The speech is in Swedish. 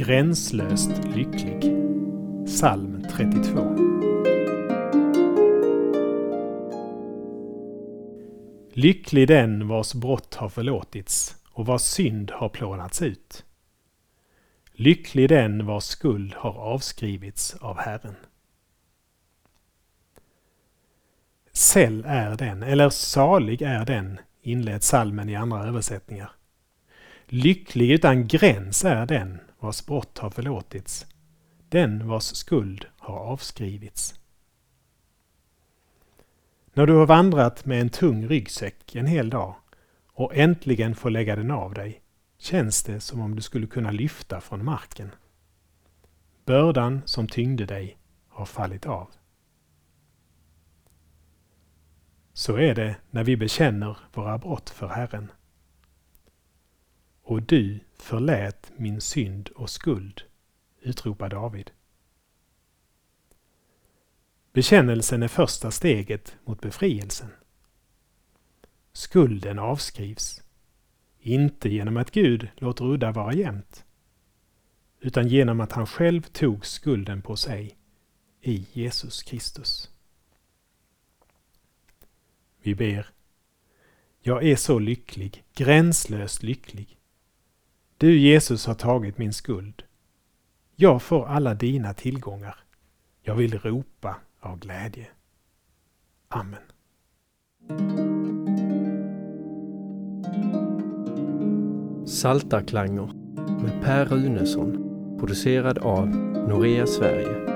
gränslöst lycklig. Psalm 32. Lycklig den vars brott har förlåtits och vars synd har plånats ut. Lycklig den vars skuld har avskrivits av Herren. Säll är den, eller salig är den, inleds salmen i andra översättningar. Lycklig utan gräns är den vars brott har förlåtits, den vars skuld har avskrivits. När du har vandrat med en tung ryggsäck en hel dag och äntligen får lägga den av dig känns det som om du skulle kunna lyfta från marken. Bördan som tyngde dig har fallit av. Så är det när vi bekänner våra brott för Herren. Och du förlät min synd och skuld, utropar David. Bekännelsen är första steget mot befrielsen. Skulden avskrivs, inte genom att Gud låter udda vara jämnt, utan genom att han själv tog skulden på sig i Jesus Kristus. Vi ber. Jag är så lycklig, gränslöst lycklig. Du Jesus har tagit min skuld. Jag får alla dina tillgångar. Jag vill ropa av glädje. Amen. Saltarklanger med Per Runesson producerad av Norea Sverige